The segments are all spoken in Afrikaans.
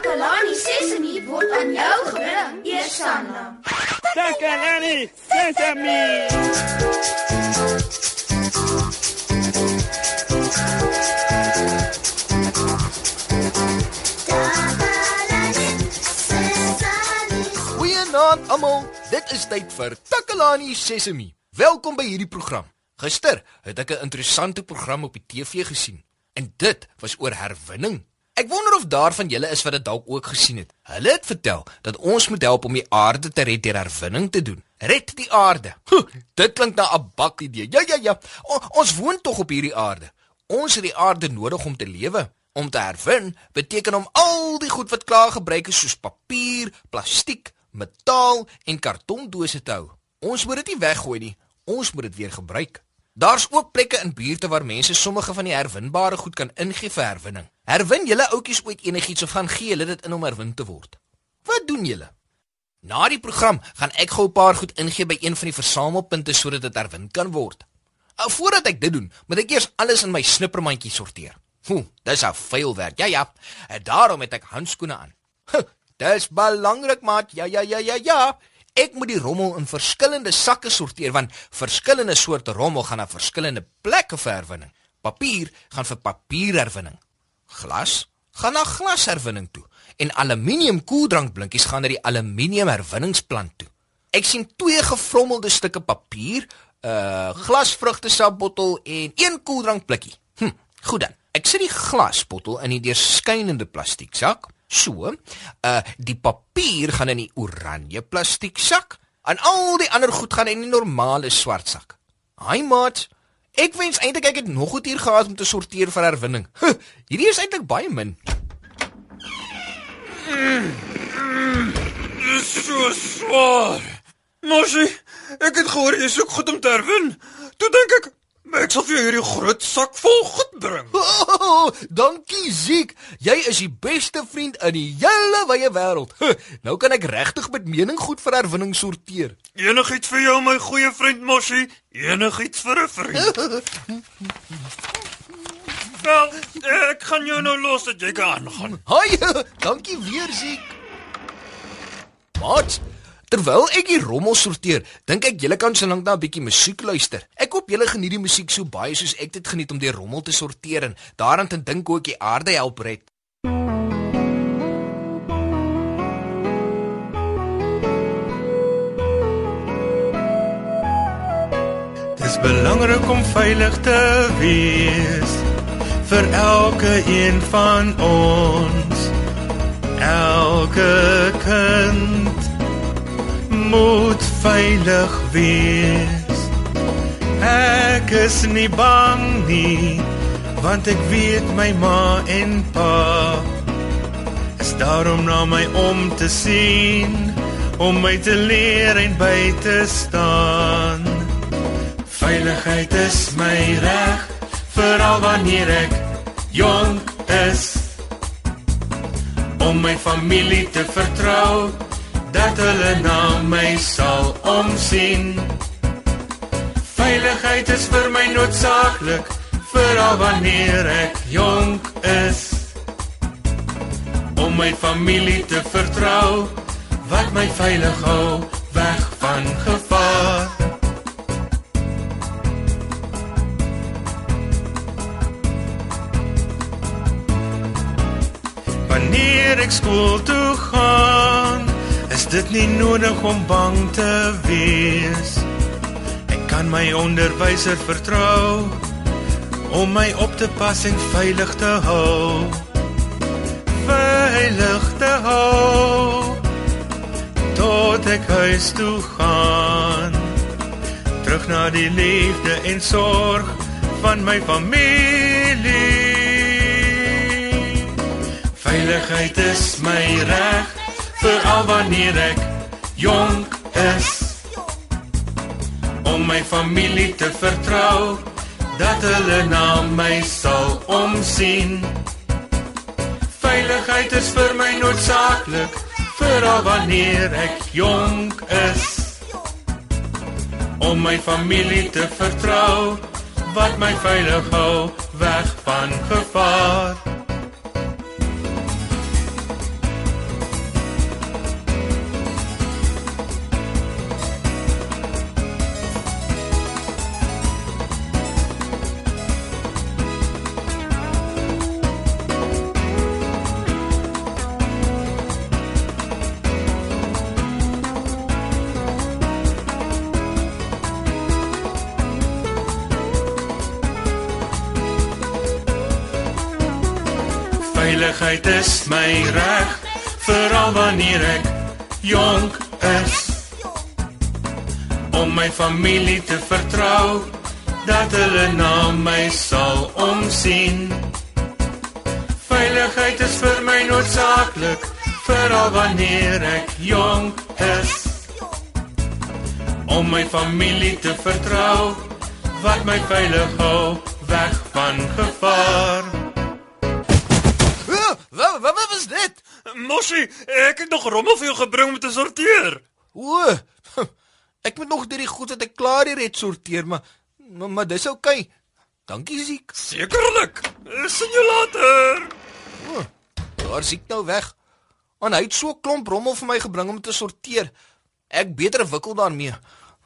Takalani Sesemi word aan jou gebring, Eersanna. Takalani Sesemi. Goeienaand almal. Dit is tyd vir Takalani Sesemi. Welkom by hierdie program. Gister het ek 'n interessante program op die TV gesien en dit was oor herwinning. Ek wonder of daar van julle is wat dit dalk ook gesien het. Hulle het vertel dat ons moet help om die aarde te red deur herwinning te doen. Red die aarde. Huh, dit klink na 'n bak idee. Ja ja ja. O, ons woon tog op hierdie aarde. Ons het die aarde nodig om te lewe. Om te herwin beteken om al die goed wat klaar gebruik is soos papier, plastiek, metaal en kartondose te hou. Ons moet dit nie weggooi nie. Ons moet dit weer gebruik. Daar's ook plekke in buurte waar mense sommige van die herwinbare goed kan ingee vir herwinning. Herwin julle oudjies ooit enigiets of gaan gee hulle dit in om herwin te word? Wat doen julle? Na die program gaan ek gou 'n paar goed ingee by een van die versamelpunte sodat dit herwin kan word. Nou voordat ek dit doen, moet ek eers alles in my snippermandjie sorteer. Hoe, dis 'n vuil werk. Ja ja. En daarom het ek handskoene aan. Dis belangrik, maat. Ja ja ja ja ja. Ek moet die rommel in verskillende sakke sorteer want verskillende soorte rommel gaan na verskillende plekke vir herwinning. Papier gaan vir papierherwinning. Glas gaan na glasherwinning toe en aluminium koeldrankblikkies gaan na die aluminium herwinningsplant toe. Ek sien twee gevrommelde stukke papier, 'n uh, glasvrugtesapbottel en een koeldrankblikkie. Hm, goed dan. Ek sit die glasbottel in die deurskynende plastieksak. So, uh die papier gaan in die oranje plastieksak en al die ander goed gaan in die normale swart sak. Hi maat. Ek wens eintlik ek het nog goed hier gehad om te sorteer vir herwinning. Huh, hierdie is eintlik baie min. Dis so swaar. Mosie, ek het gehoor jy soek goed om te herwin. Toe dink ek, ek sal vir jou hierdie groot sak vol goed bring. Oh, dankie Ziek. Jy is die beste vriend in die hele wye wêreld. Huh, nou kan ek regtig met mening goed vir herwinning sorteer. Enigiets vir jou my goeie vriend Mosie, enigiets vir 'n vriend. Wel, ek gaan jou nou los dat jy kan aangaan. Haai, dankie weer Ziek. Wat? Terwyl ek die rommel sorteer, dink ek julle kan solank na 'n bietjie musiek luister. Ek hoop julle geniet die musiek so baie soos ek dit geniet om die rommel te sorteer en daaraan te dink hoe ek die aarde help red. Dis belangrik om veilig te wees vir elke een van ons. Elke kind moet veilig wees. Ek is nie bang nie, want ek weet my ma en pa is daarom na my om te sien, om my te leer en by te staan. Veiligheid is my reg, veral wanneer ek jonk is. Om my familie te vertrou, dat hulle na my sal omsien. Veiligheid is vir my noodsaaklik, veral wanneer ek jonk is. Om my familie te vertrou, wat my veilig hou weg van gevaar. Wanneer ek skool toe gaan, is dit nie nodig om bang te wees. Ek kan my onderwyser vertrou om my op te pas en veilig te hou. Veilig te hou tot ek huis toe gaan. Terug na die liefde en sorg van my familie. Veiligheid is my reg veral wanneer ek jonk is. Om my familie te vertrou dat hulle na my sal omsien. Veiligheid is vir my noodsaaklik veral wanneer ek jonk is. Om my familie te vertrou wat my veilig hou weg van gevaar Veiligheid is my reg, veral wanneer ek jonk is. Om my familie te vertrou, dat hulle na my sal omsien. Veiligheid is vir my noodsaaklik, veral wanneer ek jonk is. Om my familie te vertrou, wat my veilig hou weg van gevaar. Moshi, ek het nog rommel vir jou gebring om te sorteer. O. Ek moet nog deur die goed wat ek klaar hier het sorteer, maar maar, maar dis oukei. Okay. Dankie Ziek. Sekerlik. Sien jou later. O, daar Ziek nou weg. En hy het so 'n klomp rommel vir my gebring om te sorteer. Ek beter wikkel daarmee.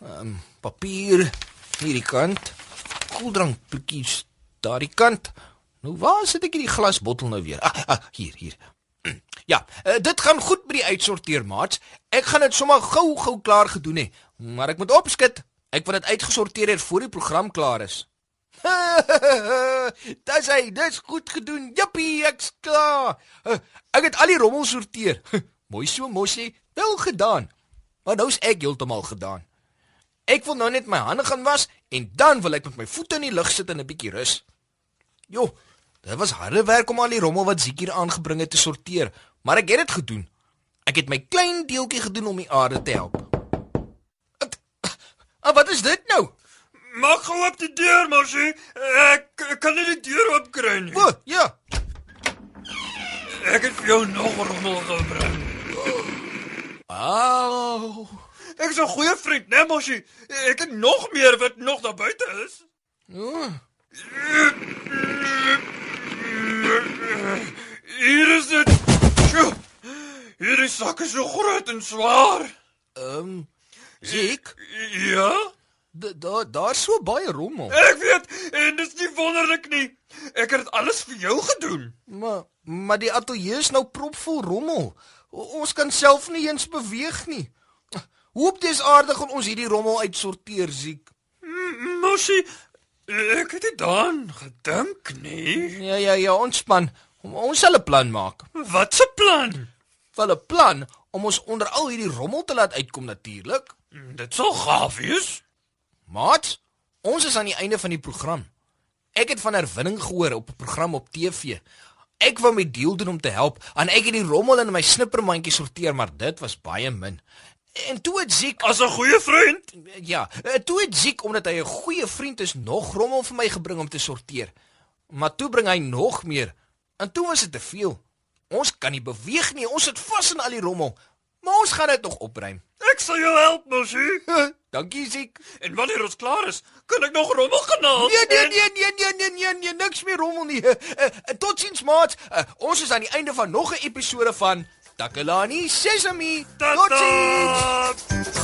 Ehm um, papier hierdie kant. Koeldrankblikkies daardie kant. Nou waar sit ek hierdie glasbottel nou weer? Ah, ah hier, hier. Ja, uh, dit gaan goed by die uitsorteer, maats. Ek gaan dit sommer gou-gou klaar gedoen hê, maar ek moet opskit. Ek wil dit uitgesorteer hê voor die program klaar is. Dis hy, dis goed gedoen. Jippie, ek's klaar. Uh, ek het al die rommel sorteer. Mooi so, mosie. Wel gedaan. Maar nou's ek heeltemal gedaan. Ek wil nou net my hande gaan was en dan wil ek met my voete in die lug sit en 'n bietjie rus. Jo, dit was harde werk om al die rommel wat Ziek hier aangebring het te sorteer, maar ek het dit gedoen. Ek het my klein deeltjie gedoen om die aarde te help. Ah, wat is dit nou? Maak gou op die deur, Moshi. Ek, ek kan nie die deur oopkry nie. O, ja. Ek het vir jou nog rommel gebring. Au. Ek is 'n goeie vriend, né, Moshi? Ek het nog meer wat nog daar buite is. O, Hier is dit. Sjoe. Sak is so groot en swaar. ehm um, Ziek, Ja? da- daar daar's so baie rommel. Ek weet en dit is nie wonderlik nie. Ek het dit alles vir jou gedoen. Maar maar die ateljee is nou propvol rommel. O, ons kan self nie eens beweeg nie. Hoe op dis aardig gaan ons hierdie rommel uitsorteer, Ziek? M- Moshi, ek het dit dan gedink nie. Ja ja ja, ontspan. Ons sal 'n plan maak. Wat 'n plan? Wel 'n plan om ons onder al hierdie rommel te laat uitkom natuurlik. Dit sal gaaf wees. Maat, ons is aan die einde van die program. Ek het van herwinning gehoor op 'n program op TV. Ek wou my deel doen om te help, en ek het die rommel in my snippermandjie sorteer, maar dit was baie min. En toe het Ziek, As 'n goeie vriend. ja, eh, toe het Ziek omdat hy 'n goeie vriend is, nog rommel vir my gebring om te sorteer. Maar toe bring hy nog meer. En toe was dit te veel. Ons kan nie beweeg nie, ons sit vas in al die rommel. Maar ons gaan dit nog opruim. Ek sal jou help, Moshi. Dankie Ziek. En wanneer ons klaar is, kan ek nog rommel gaan haal. Nee nee En- nee nee nee nee nee nee niks meer rommel nie. Uh, uh, Totsiens maat. Uh, ons is aan die einde van nog 'n episode van Takalani Sesame. Totsiens.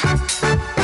Thank you.